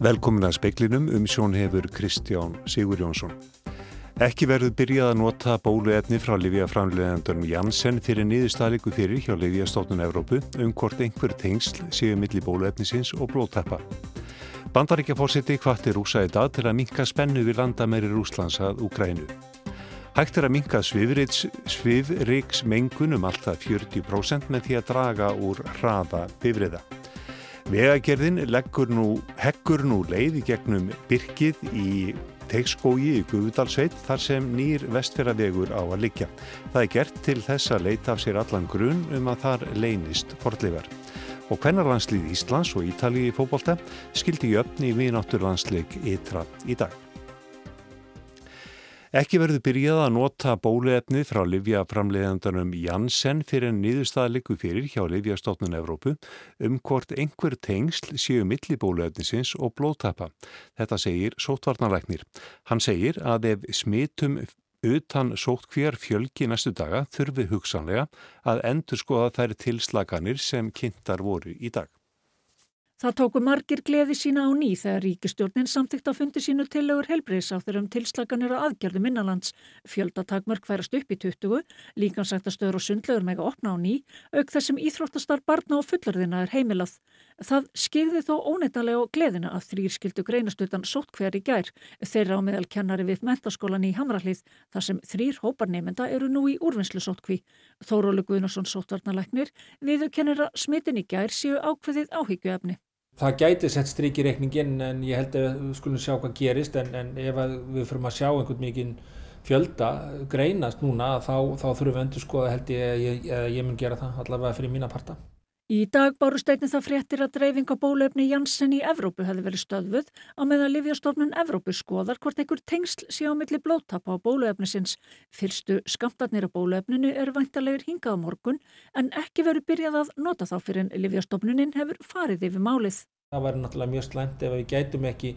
Velkomin að speiklinum um sjón hefur Kristján Sigur Jónsson. Ekki verður byrjað að nota bóluefni frá Livia-framleðandunum Janssen fyrir niðurstaðleiku fyrir hjá Livia-stóttun Evrópu um hvort einhver tengsl séu milli bóluefnisins og blóttappa. Bandaríkjafórseti hvartir rúsa í dag til að minka spennu við landamæri Rúslands að Ukrænu. Hægt er að minka svifriks um alltaf 40% með því að draga úr hraða bifriða. Vegagerðin nú, heggur nú leið í gegnum byrkið í teikskógi í Guðudalsveit þar sem nýr vestfjaravegur á að liggja. Það er gert til þess að leita af sér allan grunn um að þar leynist fordleifar. Og hvernarlandslið Íslands og Ítalið í fókbólta skildi jöfn í vinátturlandsleik ytra í dag. Ekki verður byrjað að nota bóluefnið frá Livjaframleðandanum Janssen fyrir en niðurstaðaliku fyrir hjá Livjastofnun Evrópu um hvort einhver tengsl séu milli bóluefnisins og blóðtappa. Þetta segir sótvarnalæknir. Hann segir að ef smitum utan hver fjölgi næstu daga þurfi hugsanlega að endur skoða þær tilslaganir sem kynntar voru í dag. Það tóku margir gleði sína á ný þegar ríkistjórnin samtíkt að fundi sínu tillegur helbriðs á þeirrum tilslaganir að aðgerðum innanlands. Fjöldatakmörk færast upp í 20, líkansættastöður og sundlegur mega opna á ný, auk þessum íþróttastar barna og fullarðina er heimilað. Það skigði þó óneitalega á gleðina að þrýrskildu greinastöðan sótt hver í gær, þeirra á meðal kennari við mentaskólan í Hamrallið, þar sem þrýr hóparnemenda eru nú í úrvinnslu sóttkví. Þórólu Guðnarsson sóttvarnalæknir viðu kennira smitin í gær séu ákveðið áhyggjuefni. Það gæti sett stryk í reikningin en ég held að við skulum sjá hvað gerist en, en ef við fyrir að sjá einhvern mikinn fjölda greinast núna þá, þá þurfum við endur skoða held ég að ég, ég mun gera það allavega fyrir mína parta. Í dag báru steitin það fréttir að dreifing á bólefni Janssen í Evrópu hefði verið stöðvuð á meðan Livjastofnun Evrópu skoðar hvort einhver tengsl sé á milli blóttappa á bólefnisins. Fyrstu skamtarnir á bólefninu eru vantarlegur hingað á morgun en ekki verið byrjað að nota þá fyrir en Livjastofnunin hefur farið yfir málið. Það væri náttúrulega mjög slæmt ef við gætum ekki,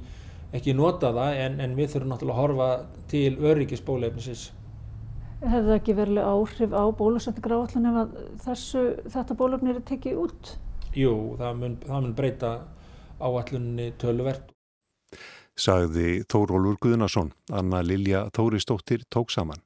ekki nota það en, en við þurfum náttúrulega að horfa til öryggis bólefnisins. Hefði það ekki verið áhrif á bólusetningar áallan ef þessu, þetta bólöfni er tekið út? Jú, það mun, það mun breyta áallunni töluvert. Sagði Þórólur Guðnason, Anna Lilja Þóristóttir tók saman.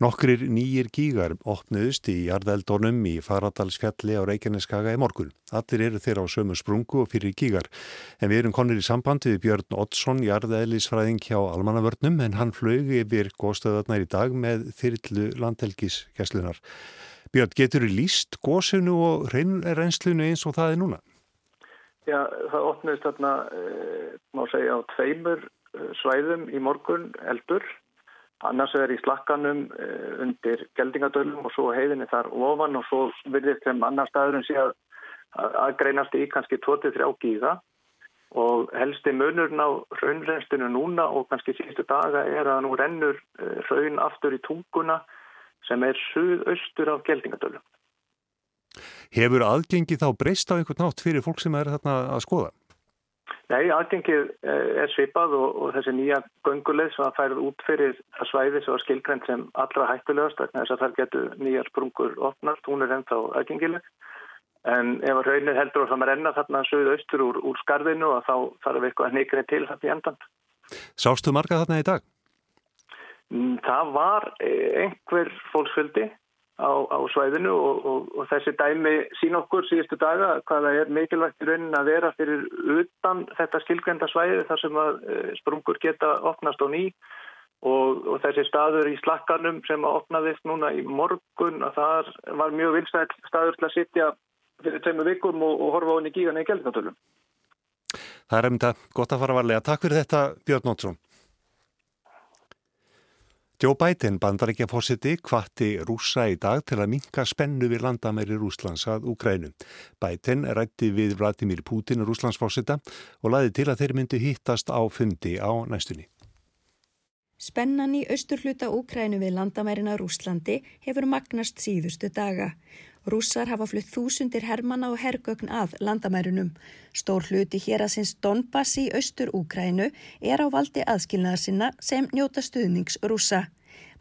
Nokkrir nýjir gígar opnuðust í jarðeldónum í Faradalsfjalli á Reykjaneskaga í morgun. Allir eru þeirra á sömu sprungu og fyrir gígar. En við erum konir í sambandi við Björn Oddsson, jarðeðlisfræðing hjá Almannavörnum, en hann flög yfir góðstöðarnar í dag með þyrrlu landhelgiskeslunar. Björn, getur þú líst góðsunu og reynslunu eins og það er núna? Já, það opnuðist þarna, e, má segja, á tveimur eh, svæðum í morgun eldur annars er í slakkanum eh, undir geldingadölum og svo heiðinni þar ofan og svo virðist sem annar staðurinn sé að aðgreinast í kannski 23 gíða og helsti munurinn á raunrennstinu núna og kannski síðustu daga er að nú rennur eh, raun aftur í tunguna sem er suðaustur af geldingadölum. Hefur aðgengi þá breyst á einhvern nátt fyrir fólk sem er þarna að skoða? Nei, aðgengið eh, er svipað og, og þessi nýja gönguleið sem að færið út fyrir það svæði sem var skilgrend sem allra hættulegast þess að það getur nýjar sprungur opnast, hún er ennþá aðgengileg en ef að raunin heldur og það maður enna þarna sögðu austur úr, úr skarðinu og þá þarf eitthvað neykrið til þetta í endan. Sástu marga þarna í dag? Mm, það var eh, einhver fólksföldi á, á svæðinu og, og, og þessi dæmi sín okkur síðustu daga hvaða er mikilvægt í raunin að vera fyrir utan þetta skilgrenda svæði þar sem að eh, sprungur geta opnast á ný og, og þessi staður í slakkanum sem að opnaðist núna í morgun að það var mjög vilstæð staður til að sitja fyrir tveimu vikum og horfa á henni gígan í gældnatölum. Það er um þetta gott að fara varlega. Takk fyrir þetta Björn Nótsson. Joe Biden bandarækja fósiti kvatti rúsa í dag til að minka spennu við landamæri Rúslands að Ukrænu. Biden rætti við Vladimir Putin Rúslandsfósita og laði til að þeir myndi hýttast á fundi á næstunni. Spennan í austurhluta Ukrænu við landamærina Rúslandi hefur magnast síðustu daga. Rússar hafa flutt þúsundir hermana og hergögn að landamærunum. Stór hluti hér að sinns Donbass í austur Úkrænu er á valdi aðskilnaðar sinna sem njóta stuðnings rússa.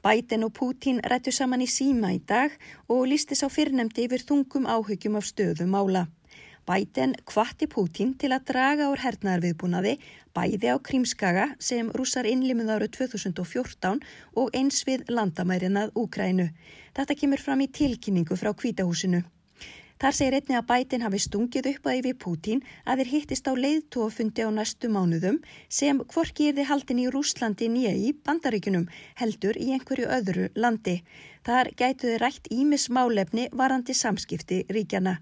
Biden og Putin rættu saman í síma í dag og lísti sá fyrrnemdi yfir þungum áhyggjum af stöðum ála. Biden kvatti Pútín til að draga úr hernaðarviðbúnaði bæði á Krímskaga sem rússar innlimið árið 2014 og eins við landamærinað Úkrænu. Þetta kemur fram í tilkynningu frá kvítahúsinu. Þar segir einni að bætin hafi stungið upp að yfir Pútín að þeir hittist á leiðtóafundi á næstu mánuðum sem hvorki er þið haldin í Rúslandi nýja í bandaríkunum heldur í einhverju öðru landi. Þar gætu þið rætt ímis málefni varandi samskipti ríkjana.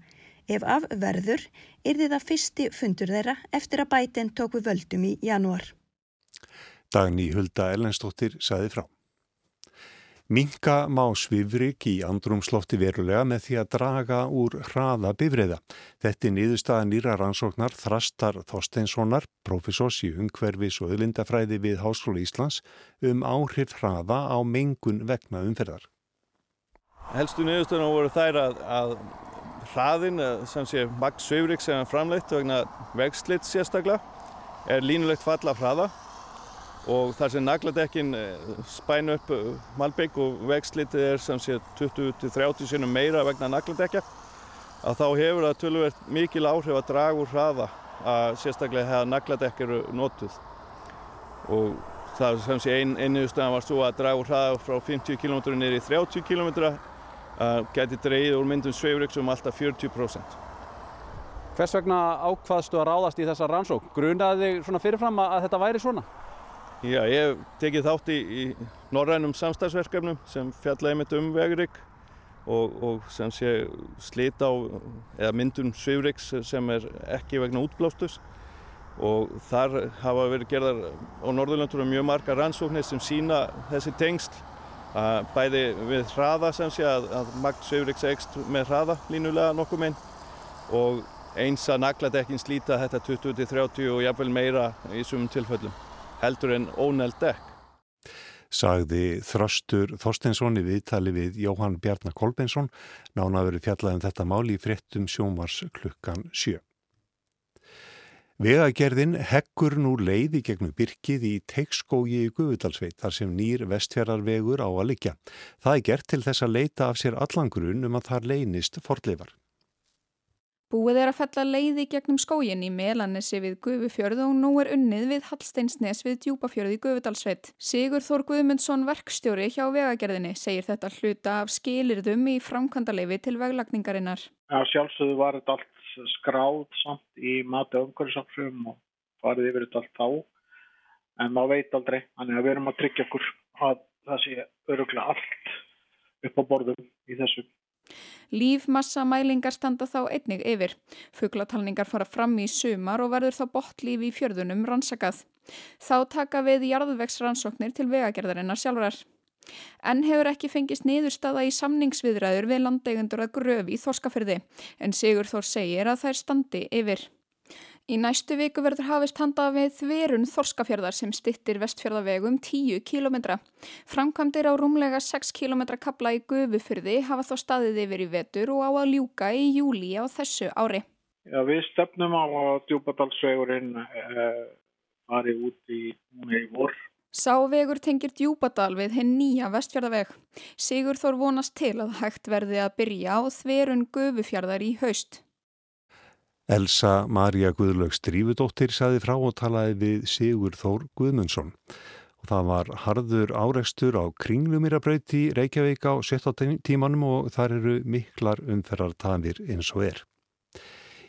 Ef af verður er þið að fyrsti fundur þeirra eftir að bætin tóku völdum í janúar. Dagni Hulda Ellensdóttir saði frá. Minka má svifrik í andrumslofti verulega með því að draga úr hraða bifriða. Þetta er niðurstaða nýra rannsóknar Þrastar Þorsteinssonar, profesors í ungverfis og öðlindafræði við Háskóla Íslands um áhrif hraða á mengun vegna umferðar. Helstu niðurstöðuna voru þær að, að hraðin, sem sé magt svifrik sem er framleitt vegna vegslitt sérstaklega, er línulegt falla hraða. Og þar sem nagladekkin eh, spæn upp eh, malbygg og vegslitið er sem sé 20-30 sinum meira vegna nagladekja að þá hefur það tölverkt mikil áhrif að draga úr hraða að sérstaklega hefða nagladekk eru notuð. Og það sem sé ein, einuðustöðan var svo að draga úr hraða frá 50 km neyri 30 km geti dreyið úr myndum sveifriks um alltaf 40%. Hvers vegna ákvaðstu að ráðast í þessa rannsók? Grunaði þig svona fyrirfram að þetta væri svona? Já, ég hef tekið þátt í, í norrænum samstagsverkefnum sem fjallaði mitt um vegurrygg og, og sem sé slita á, eða myndun svifryggs sem er ekki vegna útblástus og þar hafa verið gerðar á Norðurlöndurum mjög marga rannsóknir sem sína þessi tengsl bæði við hraða sem sé að, að magt svifryggs ekst með hraða línulega nokkuð minn og eins að nagladekkin slíta þetta 20-30 og jafnvel meira í sumum tilfellum heldur en óneld dekk. Sagði Þröstur Þorsteinsson í viðtali við Jóhann Bjarnar Kolbeinsson nánaður fjallaðum þetta máli í fréttum sjómars klukkan sjö. Vegagerðin heggur nú leiði gegnum byrkið í teikskógi í Guðvudalsveit þar sem nýr vestfjörarvegur á að liggja. Það er gert til þess að leita af sér allangrun um að það leynist fordleifar. Búið er að fella leiði gegnum skógin í Melanessi við Gufufjörð og nú er unnið við Hallsteinsnes við Djúpafjörð í Gufudalsveit. Sigur Þór Guðmundsson verkstjóri hjá vegagerðinni segir þetta hluta af skilirðum í framkvæmdaleifi til veglagningarinnar. Já, sjálfsögðu var þetta allt skráð samt í mati umhverfisafsum og farið yfir þetta allt þá. En maður veit aldrei, þannig að við erum að tryggja okkur að það sé öruglega allt upp á borðum í þessu. Lífmassamælingar standa þá einnig yfir. Fuglatalningar fara fram í sumar og verður þá bottlíf í fjörðunum rannsakað. Þá taka við jarðvegsrannsóknir til vegagerðarinnar sjálfurar. En hefur ekki fengist niðurstaða í samningsviðræður við landeigundur að gröfi í Þorskafyrði en Sigur Þór segir að þær standi yfir. Í næstu viku verður hafist handa við þverun Þorskafjörðar sem stittir vestfjörðavegum 10 km. Framkvæmdir á rúmlega 6 km kabla í Gufufyrði hafa þó staðið yfir í vetur og á að ljúka í júli á þessu ári. Já, við stefnum á að djúpadalsvegurinn eh, fari út í, í vor. Sávegur tengir djúpadal við hinn nýja vestfjörðaveg. Sigur þór vonast til að hægt verði að byrja á þverun Gufufjörðar í haust. Elsa Maria Guðlaugs Drífudóttir saði frá og talaði við Sigur Þór Guðmundsson. Og það var harður áreikstur á kringlumirabrauti Reykjavík á 17 tímanum og þar eru miklar umferðartamir eins og er.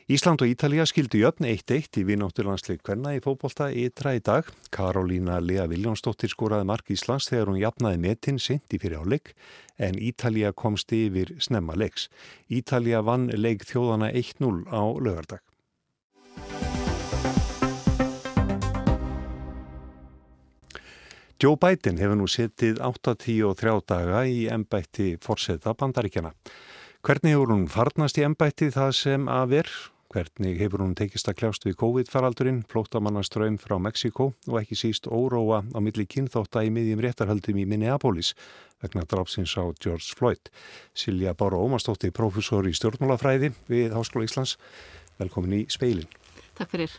Ísland og Ítalija skildu jöfn 1-1 í vinátturlandsleik hverna í fókbólta ytra í dag. Karolína Lea Viljónsdóttir skoraði mark Íslands þegar hún jafnaði metin í fyrir áleik en Ítalija komst yfir snemma leiks. Ítalija vann leik þjóðana 1-0 á lögardag. Joe Biden hefur nú setið 8-10 daga í ennbætti fórseta bandaríkjana. Hvernig hefur hún farnast í ennbætti það sem að verð? Hvernig hefur hún tekist að kljást við COVID-faraldurinn, flótamannaströym frá Mexiko og ekki síst óróa á milli kynþótta í miðjum réttarhöldum í Minneapolis vegna drafsins á George Floyd. Silja Bára Ómarsdóttir, professor í stjórnmálafræði við Háskóla Íslands. Velkomin í speilin. Takk fyrir.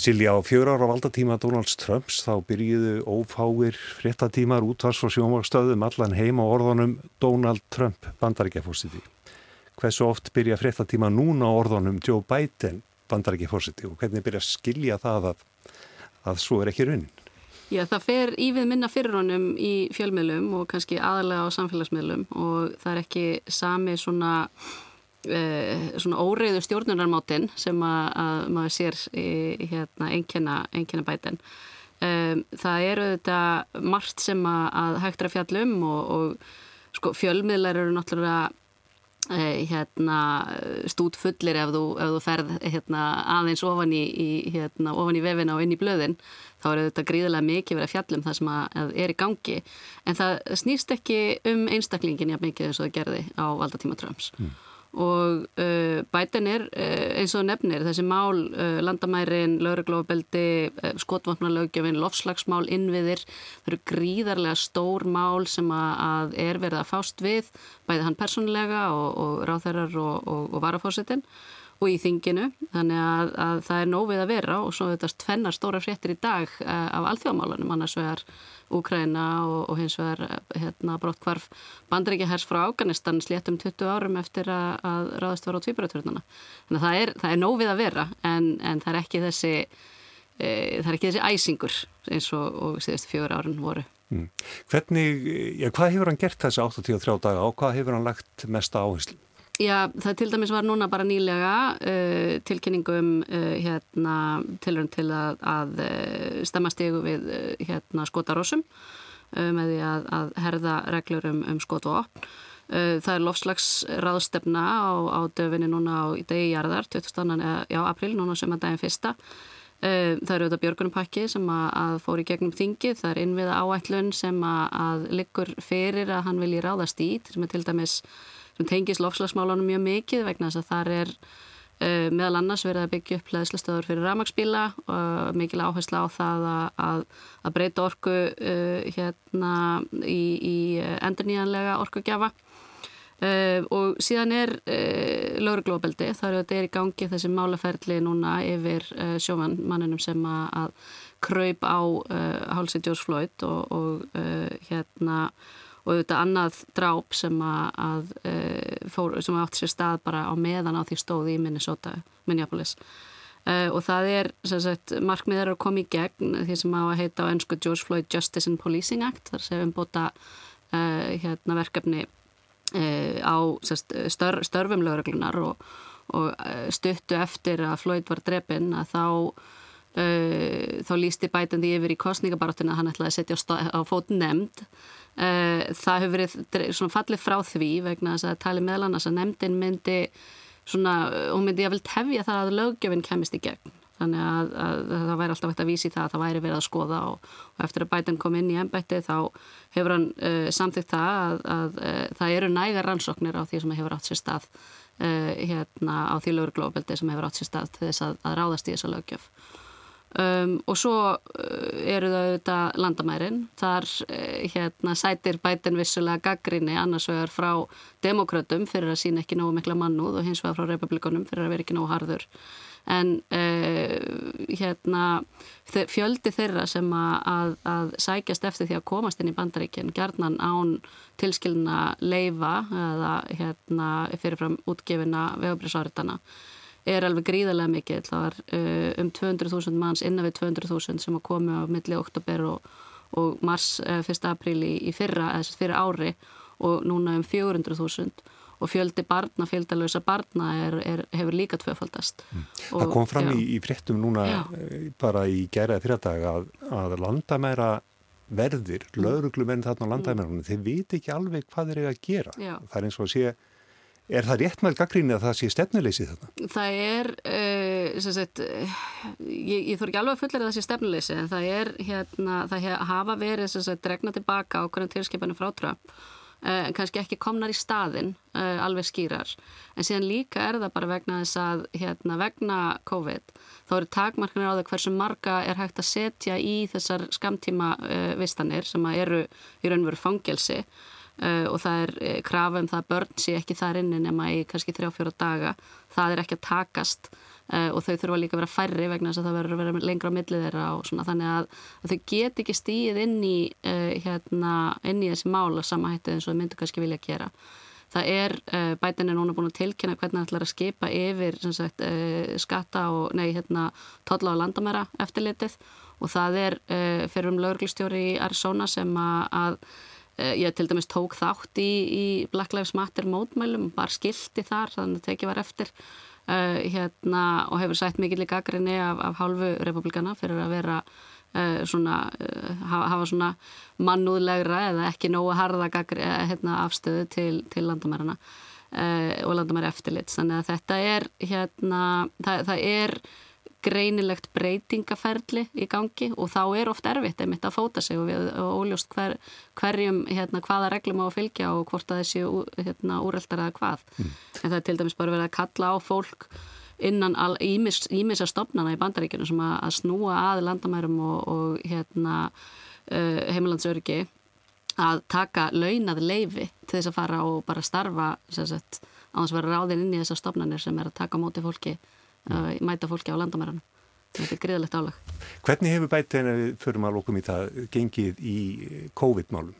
Silja, á fjör ára valdatíma Donalds Trumps þá byrjuðu ófáir fréttatímar útvars og sjónvarstöðum allan heim á orðunum Donald Trump bandaríkjafórstiti. Hversu oft byrja fréttatíma núna orðunum Joe Biden bandar ekki fórseti og hvernig byrja að skilja það að, að svo er ekki raunin? Já, það fer ívið minna fyrir honum í fjölmiðlum og kannski aðalega á samfélagsmiðlum og það er ekki sami svona, eh, svona óreiðu stjórnunarmátinn sem að, að maður sér í hérna, einnkjana bæten. Um, það eru þetta margt sem að, að hægt að fjallum og, og sko, fjölmiðlar eru náttúrulega hérna, stút fullir ef þú, ef þú ferð hérna, aðeins ofan í, í, hérna, ofan í vefina og inn í blöðin þá er þetta gríðilega mikið verið að fjallum það sem að er í gangi. En það snýst ekki um einstaklingin jafn mikið eins og það gerði á valdatíma Trumps. Mm og uh, bætin er uh, eins og nefnir þessi mál, uh, landamærin, lauruglófabeldi, skotvapnalaugjöfin, lofslagsmál, innviðir, þau eru gríðarlega stór mál sem að er verið að fást við, bæði hann persónlega og, og ráþærar og, og, og varafórsetin og í þinginu, þannig að, að það er nófið að vera og svo þetta tvennar stóra fréttir í dag af alþjóðmálunum, annars vegar Úkraina og, og hins vegar hérna, brottkvarf bandrækjahers frá Afganistan sléttum 20 árum eftir að, að ráðast var á tvíbaraturðuna. Þannig að það er, það er nófið að vera en, en það er ekki þessi e, það er ekki þessi æsingur eins og, og síðustu fjögur árun voru. Mm. Hvernig, já, hvað hefur hann gert þessi 83 daga og hvað hefur hann lagt mesta áherslu? Já, það til dæmis var núna bara nýlega uh, tilkynningum uh, hérna, tilhörn til að, að uh, stemma stegu við uh, hérna, skotarósum uh, með því að, að herða reglur um, um skot og opn. Uh, það er lofslagsraðstefna á, á döfinni núna á degi jarðar, 20. Já, april, núna sem að daginn fyrsta. Það eru auðvitað björgunumpakki sem að, að fór í gegnum þingið, það er innviða áætlun sem að liggur fyrir að hann vilji ráðast í, sem er til dæmis sem tengis lofslagsmálunum mjög mikið vegna þess að þar er uh, meðal annars verið að byggja upp hlæðslastöður fyrir ramagsbíla og mikil áhersla á það að, að breyta orku uh, hérna í, í endurníjanlega orkugjafa. Uh, og síðan er lauruglóbeldi, þar er í gangi þessi málaferli núna yfir sjómanmannunum sem að, að kröyp á hálsi George Floyd og, og hérna og auðvitað annað dráp sem að, að e, fór, sem átt sér stað bara á meðan á því stóði í Minnesota, Minneapolis. Uh, og það er sagt, markmið er að koma í gegn því sem á að heita á ennsku George Floyd Justice and Policing Act. Þar sem umbota uh, hérna, verkefni uh, á sagt, stör, störfum lögreglunar og, og stuttu eftir að Floyd var drefin að þá þá lísti bætandi yfir í kostningabaráttinu að hann ætlaði að setja á, á fót nefnd. Eh, það hefur verið svona fallið frá því vegna þess að tali meðal annars að nefndin myndi svona, hún myndi að vel tefja það að löggjöfinn kemist í gegn. Þannig að, að, að það væri alltaf eitt að vísi það að það væri verið að skoða og, og eftir að Biden kom inn í ennbætti þá hefur hann uh, samþygt það að, að það eru nægar rannsóknir á því sem hefur átt sér stað uh, hérna á því lögurglófbeldi sem hefur átt sér stað til þess að ráðast í þessa löggjöf Um, og svo uh, eru það auðvitað landamærin. Þar uh, hérna, sætir bætin vissulega gaggrinni annars vegar frá demokrautum fyrir að sína ekki nógu mikla mannúð og hins vegar frá republikunum fyrir að vera ekki nógu harður. En uh, hérna, fjöldi þeirra sem að, að sækjast eftir því að komast inn í bandaríkinn gerðnan án tilskilna leifa eða hérna, fyrirfram útgefina vegabriðsáritana er alveg gríðarlega mikið. Það var uh, um 200.000 manns innan við 200.000 sem að komi á milli oktober og, og mars uh, 1. apríl í, í fyrra, eða fyrir ári og núna um 400.000 og fjöldi barna, fjöldalösa barna er, er, hefur líka tvöfaldast. Mm. Það kom fram já. í, í fréttum núna já. Eh, bara í gæraði fyrirdag að, að landamæra verðir, lauruglumenn þarna á landamærunum, mm. þeir viti ekki alveg hvað þeir eru að gera. Já. Það er eins og að sé Er það rétt með gaggríni að það sé stefnuleysið þetta? Það er, uh, sagt, ég, ég þór ekki alveg að fullera það sé stefnuleysið en það er hérna, það hafa verið sagt, dregna tilbaka á hverjum tilskipunum frá Trump, uh, kannski ekki komnar í staðin uh, alveg skýrar, en síðan líka er það bara vegna þess að hérna, vegna COVID þá eru takmarkanir á það hversu marga er hægt að setja í þessar skamtíma vistanir sem eru í raunveru fangelsi Uh, og það er uh, krafa um það að börn sé ekki þar inni nema í kannski 3-4 daga. Það er ekki að takast uh, og þau þurfa líka að vera færri vegna þess að það verður að vera lengra á millið þeirra og svona. Þannig að, að þau get ekki stíð inn í hérna, inn í þessi mál og samahættið eins og þau myndu kannski vilja gera. Það er, uh, bætin er núna búin að tilkynna hvernig það ætlar að skipa yfir sagt, skatta og nei, hérna, totla á landamæra eftirlitið. Og það er fyrir um lauglistjóri í Arizona sem að ég til dæmis tók þátt í, í Black Lives Matter mótmælum, bara skildi þar, þannig að tekið var eftir. Uh, hérna, og hefur sætt mikið líka aðgrinni af, af hálfu republikana fyrir að vera uh, svona, uh, hafa svona mannúðlegra eða ekki nógu harða hérna, afstöðu til, til landamærarna og landamæri eftirlit þannig að þetta er hérna, það, það er greinilegt breytingaferli í gangi og þá er oft erfitt einmitt að fóta sig og, við, og óljóst hver, hverjum hérna, hvaða reglum á að fylgja og hvort að þessi hérna, úreldar eða hvað. Mm. En það er til dæmis bara verið að kalla á fólk innan ímis, ímisa stopnana í bandaríkjunum sem að, að snúa að landamærum og, og hérna, uh, heimilandsörgi að taka launað leifi til þess að fara og bara starfa sagt, á þess að vera ráðin inn í þessar stopnarnir sem er að taka móti fólki að mæta fólki á landamæranum. Þetta er greiðalegt álag. Hvernig hefur bætið en við förum að lókum í það gengið í COVID-málum?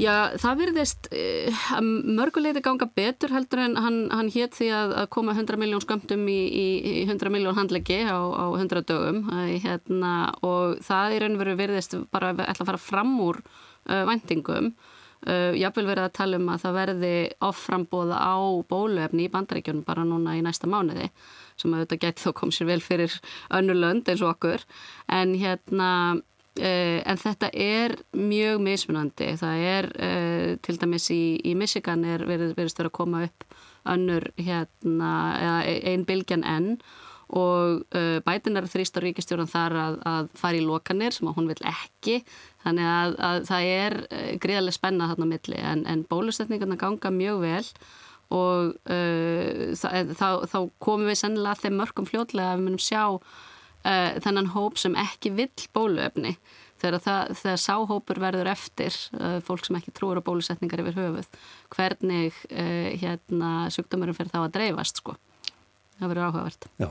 Já, það virðist uh, mörguleiti ganga betur heldur en hann, hann hétt því að, að koma 100 miljón skömmtum í, í, í 100 miljón handleggi á, á 100 dögum uh, hérna, og það í raun og veru virðist bara að ætla að fara fram úr uh, vendingum. Jáfnvel verið að tala um að það verði offrambóða á bóluefni í bandaríkjunum bara núna í næsta mánuði sem auðvitað geti þó kom sér vel fyrir önnu lönd eins og okkur. En hérna Uh, en þetta er mjög mismunandi. Það er uh, til dæmis í, í Michigan er verið, verið að koma upp önnur hérna einn bylgjan enn. Og uh, bætin er þrýst á ríkistjórun þar að, að fara í lokanir sem hún vil ekki. Þannig að, að það er gríðarlega spennað þarna milli. En, en bólusetningarna ganga mjög vel og það, þá, þá komum við sennilega þeim mörgum fljótlega að við munum sjá uh, þennan hóp sem ekki vill bóluefni. Þegar, það, þegar sáhópur verður eftir uh, fólk sem ekki trúur á bólusetningar yfir höfuð hvernig uh, hérna sjúkdómurum fyrir þá að dreifast sko. það verður áhugavert. Já,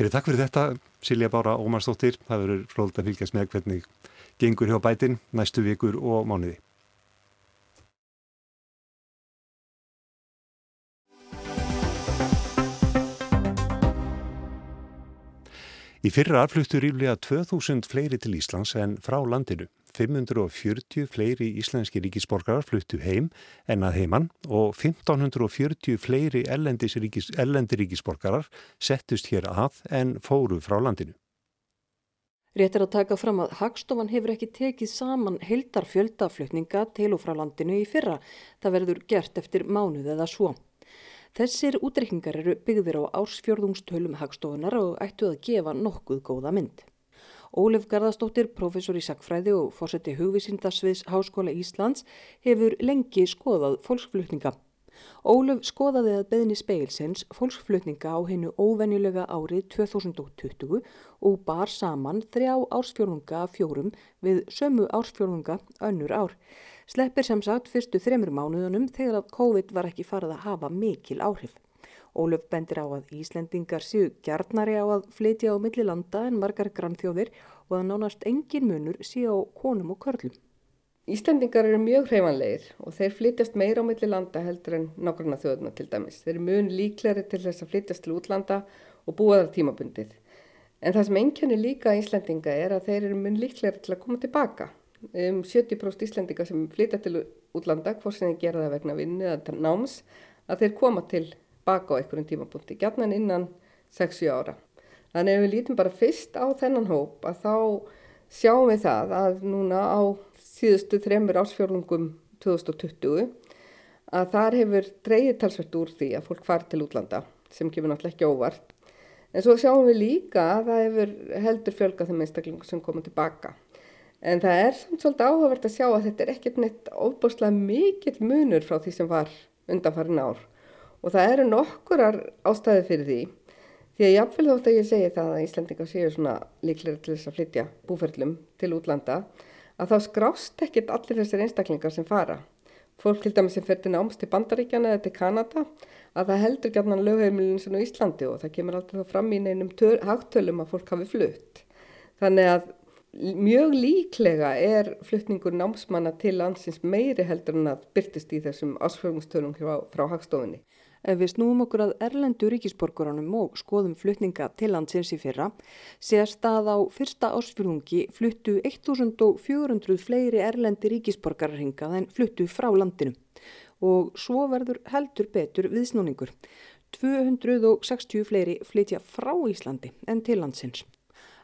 er takk fyrir þetta Silja Bára Ómarsdóttir, það verður fróld að fylgjast með hvernig gengur hjá bætin næstu vikur og mánuði Í fyrra fluttu ríflega 2000 fleiri til Íslands en frá landinu. 540 fleiri íslenski ríkisborgarar fluttu heim en að heimann og 1540 fleiri ríkis, ellendi ríkisborgarar settust hér að en fóru frá landinu. Rétt er að taka fram að Hagstofan hefur ekki tekið saman heldar fjöldaflutninga til og frá landinu í fyrra. Það verður gert eftir mánuð eða svo. Þessir útreikningar eru byggðir á ársfjörðungstölum hagstofunar og ættu að gefa nokkuð góða mynd. Ólef Garðastóttir, professor í sagfræði og fórseti hugvísindasviðs Háskóla Íslands hefur lengi skoðað fólksflutninga. Ólef skoðaði að beðni speilsins fólksflutninga á hennu óvenjulega árið 2020 og bar saman þrjá ársfjörðunga fjórum við sömu ársfjörðunga önnur ár. Sleppir sem sagt fyrstu þremur mánuðunum þegar að COVID var ekki farið að hafa mikil áhrif. Ólöf bendir á að Íslendingar séu gjarnari á að flytja á millilanda en margar grannþjóðir og að nánast engin munur séu á konum og körlum. Íslendingar eru mjög hreifanlegir og þeir flytjast meira á millilanda heldur en nákvæmna þjóðuna til dæmis. Þeir eru mun líkleri til þess að flytjast til útlanda og búa þar tímabundið. En það sem enkenni líka Íslendinga er að þeir eru mun líkleri til að koma tilbaka um 70% Íslendinga sem flytja til útlanda, hvort sem þeir gera það vegna vinnu eða náms, að þeir koma til baka á einhverjum tímapunkti, gætnan innan 60 ára. Þannig ef við lítum bara fyrst á þennan hóp að þá sjáum við það að núna á síðustu þremur ásfjörlungum 2020 að þar hefur dreyið talsvert úr því að fólk fari til útlanda sem kemur náttúrulega ekki óvart. En svo sjáum við líka að það hefur heldur fjölga þeim einstaklingu sem koma tilbaka. En það er samt svolítið áhugavert að sjá að þetta er ekkert neitt ofbúslega mikill munur frá því sem var undanfarin ár. Og það eru nokkurar ástæði fyrir því. Því að jáfnvel þótt að ég segi það að Íslandingar séu svona líklega til þess að flytja búferlum til útlanda, að þá skrást ekkert allir þessir einstaklingar sem fara. Fólk til dæmis sem fer til náms til Bandaríkjana eða til Kanada, að það heldur gætnan lögheimilin sem á Íslandi og það kemur alltaf fram í neinum hagtölum að fólk hafi flutt. Þannig að mjög líklega er flutningur námsmanna til landsins meiri heldur en að byrtist í þessum ásfjörgumstölum frá, frá hagstofunni. Ef við snúum okkur að erlendu ríkisborgaranum og skoðum flutninga til landsins í fyrra, séast að á fyrsta ásfjörðungi fluttu 1400 fleiri erlendi ríkisborgarar hingað en fluttu frá landinu. Og svo verður heldur betur viðsnúningur. 260 fleiri flytja frá Íslandi en til landsins.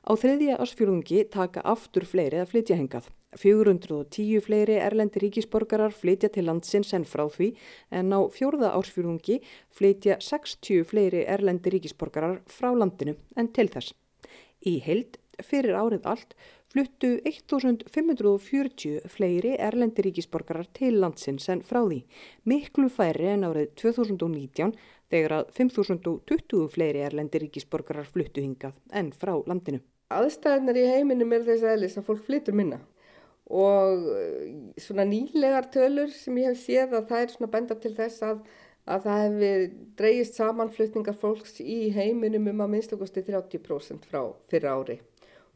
Á þriðja ásfjörðungi taka aftur fleiri að flytja hingað. 410 fleiri erlendi ríkisborgarar flytja til landsins en frá því en á fjórða ársfjörðungi flytja 60 fleiri erlendi ríkisborgarar frá landinu en til þess. Í heild fyrir árið allt fluttu 1540 fleiri erlendi ríkisborgarar til landsins en frá því. Miklu færi en árið 2019 þegar að 5020 fleiri erlendi ríkisborgarar fluttu hingað en frá landinu. Aðstæðnar í heiminum er þess aðlis að fólk flyttur minna og eh, svona nýlegar tölur sem ég hef séð að það er svona benda til þess að, að það hefði dreyist samanflutningar fólks í heiminum um að minnstakosti 30% frá fyrra ári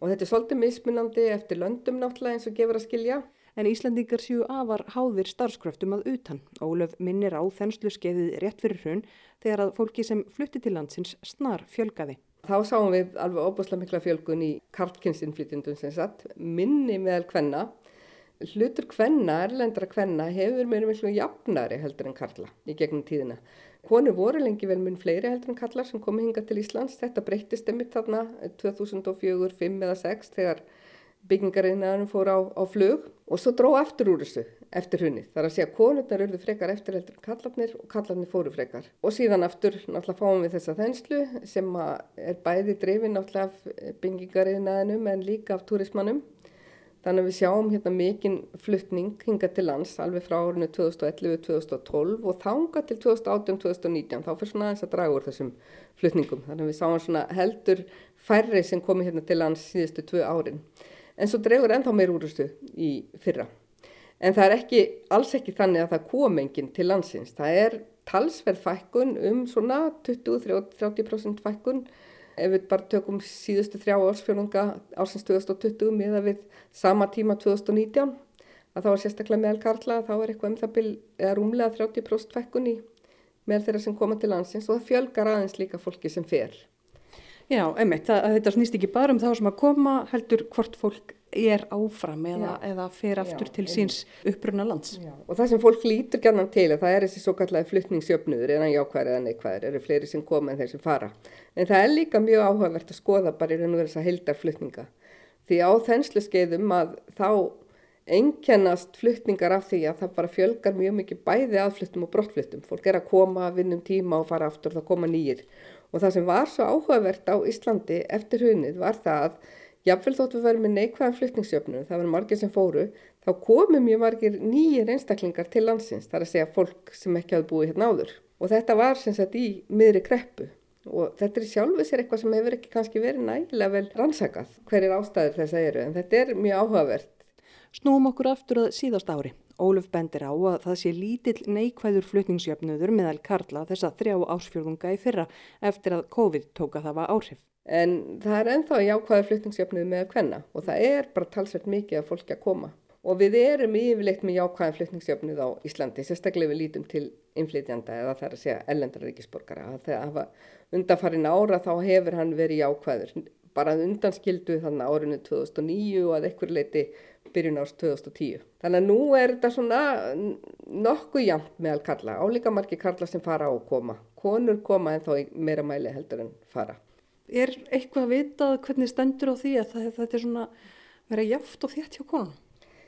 og þetta er svolítið mismunandi eftir löndum náttúrulega eins og gefur að skilja. En Íslandingar séu afar háðir starfskröftum að utan. Ólöf minnir á þenslu skeiðið rétt fyrir hrun þegar að fólki sem flutti til landsins snar fjölgaði. Þá sáum við alveg óbúslega mikla fjölgun í karlkynnsinflytjendum sem satt, minni meðal kvenna hlutur kvenna, erlendra kvenna hefur meira miklu jafnari heldur en karla í gegnum tíðina. Konu voru lengi vel mun fleiri heldur en karlar sem komi hinga til Íslands. Þetta breytist einmitt þarna 2004, 2005 eða 2006 þegar byggingariðnaðunum fór á, á flug og svo dró aftur úr þessu eftir hunni. Það er að segja að konurnar urðu frekar eftir heldur kallarnir og kallarnir fóru frekar. Og síðan aftur náttúrulega fáum við þessa þenslu sem er bæði drifin náttúrulega af byggingariðnaðunum en líka af turismannum Þannig að við sjáum hérna mikinn fluttning hinga til lands alveg frá árinu 2011-2012 og þanga til 2018-2019 þá fyrir svona aðeins að draga úr þessum fluttningum. Þannig að við sáum svona heldur færri sem komi hérna til lands síðustu tvö árin. En svo dregur ennþá meir úr þessu í fyrra. En það er ekki, alls ekki þannig að það kom enginn til landsins. Það er talsverð fækkun um svona 20-30% fækkun ef við bara tökum síðustu þrjá ársfjörnunga ársins 2020 miða við sama tíma 2019 að þá er sérstaklega meðal Karla þá er eitthvað um það byrj eða rúmlega 30% fekkunni með þeirra sem koma til landsins og það fjölgar aðeins líka fólki sem fer. Já, einmitt, það, þetta snýst ekki bara um þá sem að koma heldur hvort fólk er áfram eða, eða fer aftur Já, til síns uppruna lands. Já. Og það sem fólk lítur gætnan til að það er þessi svo kallega flyttningsjöfnuður eða jákvæðir eða neikvæðir, eru fleiri sem koma en þeir sem fara. En það er líka mjög áhugavert að skoða bara í raun og verið þess að heildar flyttninga. Því á þenslu skeiðum að þá einkennast flyttningar af því að það bara fjölgar mjög mikið bæði aðflyttum og brottflyttum. Fólk er að koma, vinnum tíma og fara aftur, það koma nýjir. Og það sem var svo áhugavert á Íslandi eftir hunnið var það að Jafnvel þótt við verðum með neikvæðan flytningsjöfnum, það var margir sem fóru, þá komu mjög margir nýjir einstaklingar til landsins, þar að segja fólk sem ekki hafði búið hérna áður. Og þetta var sem sagt í miðri kreppu og þetta er sjálfuð sér eitthvað sem hefur ekki kannski verið nægilega vel rannsakað hverjir ástæður þess að eru, en þetta er mjög áhugavert. Snúum okkur aftur að síðast ári. Óluf bendir á að það sé lítill neikvæður flutningsjöfnuður meðal Karla þess að þrjá ásfjörðunga í fyrra eftir að COVID tóka það var áhrif. En það er enþá jákvæður flutningsjöfnuð með að kvenna og það er bara talsveit mikið að fólki að koma. Og við erum yfirleitt með jákvæðan flutningsjöfnuð á Íslandi, sérstaklega við lítum til inflytjanda eða það er að segja ellendra ríkisborgara. Þegar undanfarin ára þá hefur hann verið jákvæður, bara undanskildu þannig árinu 2009 og að ekkur leiti byrjun árs 2010. Þannig að nú er þetta svona nokkuð jamt meðal karla, álíka margi karla sem fara á að koma. Konur koma en þá meira mæli heldur en fara er eitthvað að vitað hvernig stendur á því að það, þetta er svona verið jaft og þétt hjá konun?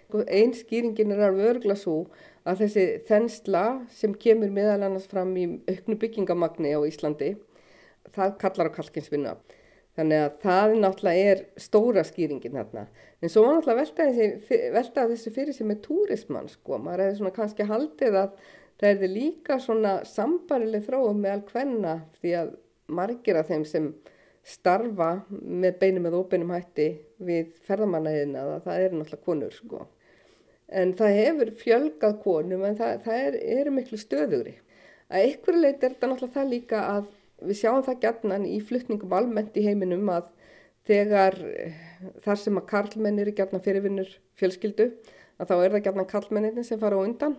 Sko, Einn skýringin er alveg örgla svo að þessi þensla sem kemur meðal annars fram í auknu byggingamagni á Íslandi, það kallar á kalkinsvinna. Þannig að það náttúrulega er stóra skýringin þarna. En svo var náttúrulega velta þessi, velta þessi fyrir sig með túrismann sko. Maður hefði svona kannski haldið að það erði líka svona sambarileg þróum með alkvenna því að margir af þeim sem starfa með beinum eða óbeinum hætti við ferðamannaðina það er náttúrulega konur sko. En það hefur fjölgað konum en það, það er, er miklu stöðugri. Að ykkur leit er þetta náttúrulega það líka að við sjáum það gætnan í fluttningum almennt í heiminum að þegar eh, þar sem að karlmenn eru gætna fyrirvinnur fjölskyldu að þá er það gætna karlmenninni sem fara á undan.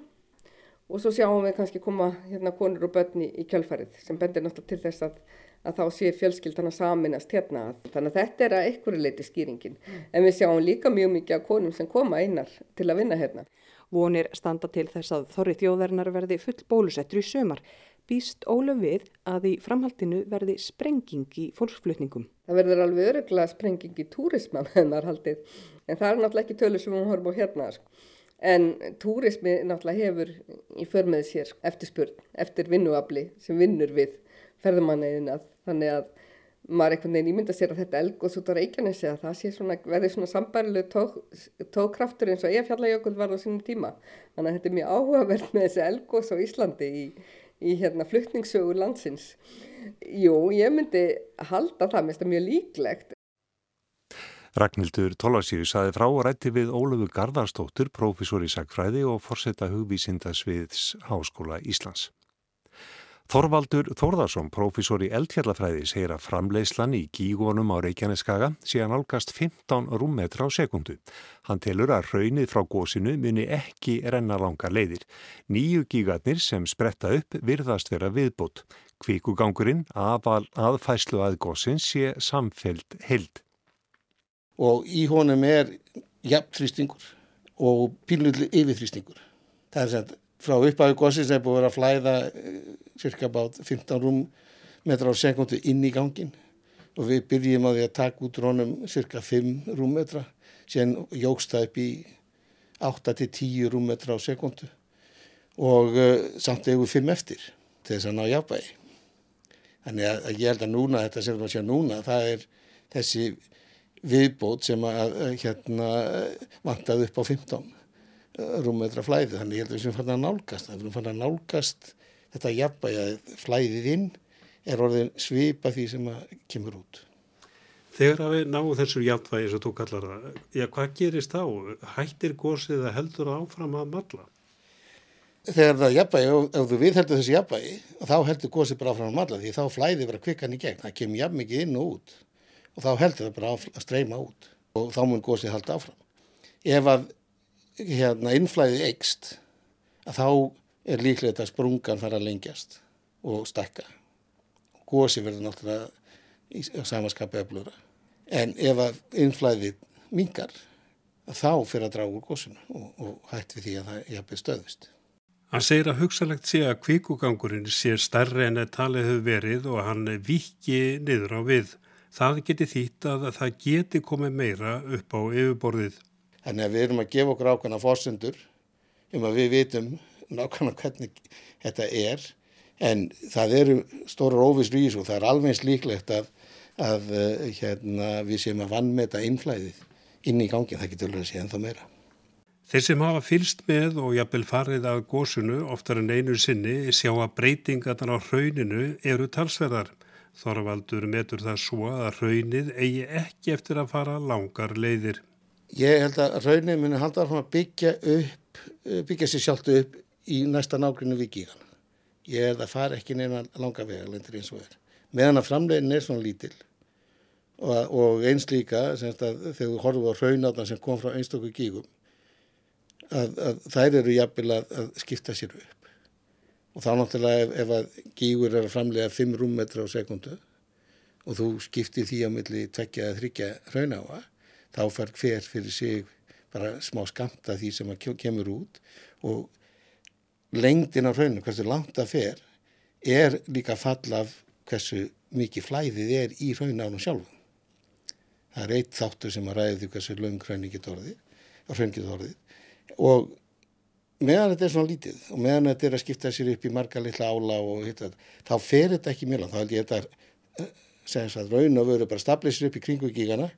Og svo sjáum við kannski koma hérna konur og börni í kjölfarið sem bendir náttúrulega til þess að, að þá sé fjölskyldana saminast hérna. Þannig að þetta er að einhverju leiti skýringin. En við sjáum líka mjög mikið af konum sem koma einar til að vinna hérna. Vonir standa til þess að þorri þjóðarinnar verði full bólusettur í sömar býst Ólaf við að í framhaldinu verði sprenging í fólksflutningum. Það verður alveg öruglega sprenging í túrisma með maður haldið en það er náttúrulega ekki tölur sem við horfum á hérna sko. en túrismi náttúrulega hefur í förmið sér eftirspurn eftir vinnuafli sem vinnur við ferðumanniðina þannig að maður einhvern veginn ímynda sér að þetta elgóðs út á Reykjanesi að það sé svona, verði svona sambærileg tók, tókkraftur eins og ég fjallajökull var á sínum tíma þannig að þetta er mjög áhugavert með þessi elgóðs á Íslandi í í hérna fluttningssögur landsins. Jú, ég myndi halda það mest að mjög líklegt. Ragnhildur Tólasíri saði frá og rætti við Ólöfu Garðarstóttur, profesor í sagfræði og forsetta hugvísindasviðs Háskóla Íslands. Þorvaldur Þórðarsson, profesor í eldhjallafræði, segir að framleiðslan í gígunum á Reykjaneskaga sé að nálgast 15 rúmmetra á sekundu. Hann telur að raunið frá gósinu muni ekki renna langar leiðir. Nýju gígarnir sem spretta upp virðast vera viðbútt. Kvíkugangurinn aðval aðfæslu að gósin sé samfelt held. Og í honum er jafnþrýstingur og pínlulli yfirþrýstingur. Það er sem frá upphæðu gósins er búið að flæða cirka bát 15 rúmmetra á sekundu inn í gangin og við byrjum á því að taka út rónum cirka 5 rúmmetra síðan jógst það upp í 8-10 rúmmetra á sekundu og uh, samt eða 5 eftir til þess að ná jafnvægi. Þannig að, að ég held að núna, þetta sem við séum núna, það er þessi viðbót sem að hérna vantaði upp á 15 uh, rúmmetra flæði. Þannig ég held að við séum fann að nálgast, við séum fann að nálgast þetta jafnbæja flæðið inn er orðin svipa því sem kemur út. Þegar við náum þessu jafnvægi sem þú kallar það, já hvað gerist þá? Hættir gósið að heldur áfram að matla? Þegar það jafnvægi, ef þú viðheldur þessu jafnvægi, þá heldur gósið bara áfram að matla því þá flæðir bara kvikkan í gegn, það kemur jafn mikið inn og út og þá heldur það bara að streyma út og þá mun gósið halda áfram. Ef að hérna, innflæðið eikst, að þá er líklegt að sprungan fara að lengjast og stakka. Gósi verður náttúrulega í samanskapi öflura. En ef að innflæðið mingar, þá fyrir að draga úr gósinu og, og hætt við því að það jafnveg stöðust. Hann segir að hugsalegt sé að kvíkugangurinn sé starri en að talið hefur verið og hann viki niður á við. Það geti þýtt að það geti komið meira upp á yfirborðið. Þannig að við erum að gefa okkur ákvæmna fórsendur um að við vitum nákvæmlega hvernig þetta er en það eru stóra þessu og það er alveg líklegt að, að eh, hérna, við séum að vannmeta innflæðið inn í gangin, það getur alveg að sé ennþá meira. Þeir sem hafa fylst með og jafnvel farið af gósunu oftar en einu sinni sjá að breytingarnar á hrauninu eru talsverðar. Þorvaldur metur það svo að hraunið eigi ekki eftir að fara langar leiðir. Ég held að hraunið muni halda að byggja upp, byggja sér sjálft upp í næsta nágrunni við gígan. Ég er það fara ekki neina langa vegalendur eins og er. Meðan að framlegin er svona lítil og, og eins líka þegar við horfum á raunáttan sem kom frá einstakku gígum að, að þær eru jafnvel að, að skipta sér upp. Og þá náttúrulega ef, ef að gígur er að framlega 5 rúmmetra á sekundu og þú skiptir því á milli tvekja eða þryggja raunáa þá far hver fyrir sig bara smá skamta því sem kemur út og lengdin á hrauninu, hversu langt það fer, er líka fall af hversu mikið flæðið er í hrauninu sjálfum. Það er eitt þáttur sem að ræði því hversu laung hrauninu getur orðið, orðið og meðan þetta er svona lítið og meðan þetta er að skipta sér upp í marga litla ála og hitta þá fer þetta ekki mjög langt. Þá held ég þetta að segja að raun og veru bara stablið sér upp í kringu gígana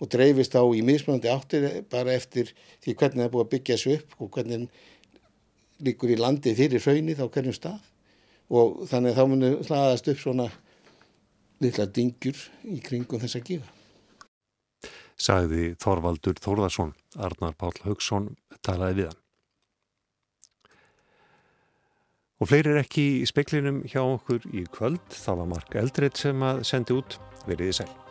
og dreifist á í mismunandi áttir bara eftir því hvernig það er búið að byggja þessu upp og hvernig líkur í landi fyrir hraunið á hverjum stað og þannig að þá munir hlaðast upp svona litla dingjur í kringum þessa gífa. Sagði Þorvaldur Þórðarsson, Arnar Pál Haugsson talaði við hann. Og fleiri er ekki í speklinum hjá okkur í kvöld, það var Mark Eldreit sem að sendi út veriði sæl.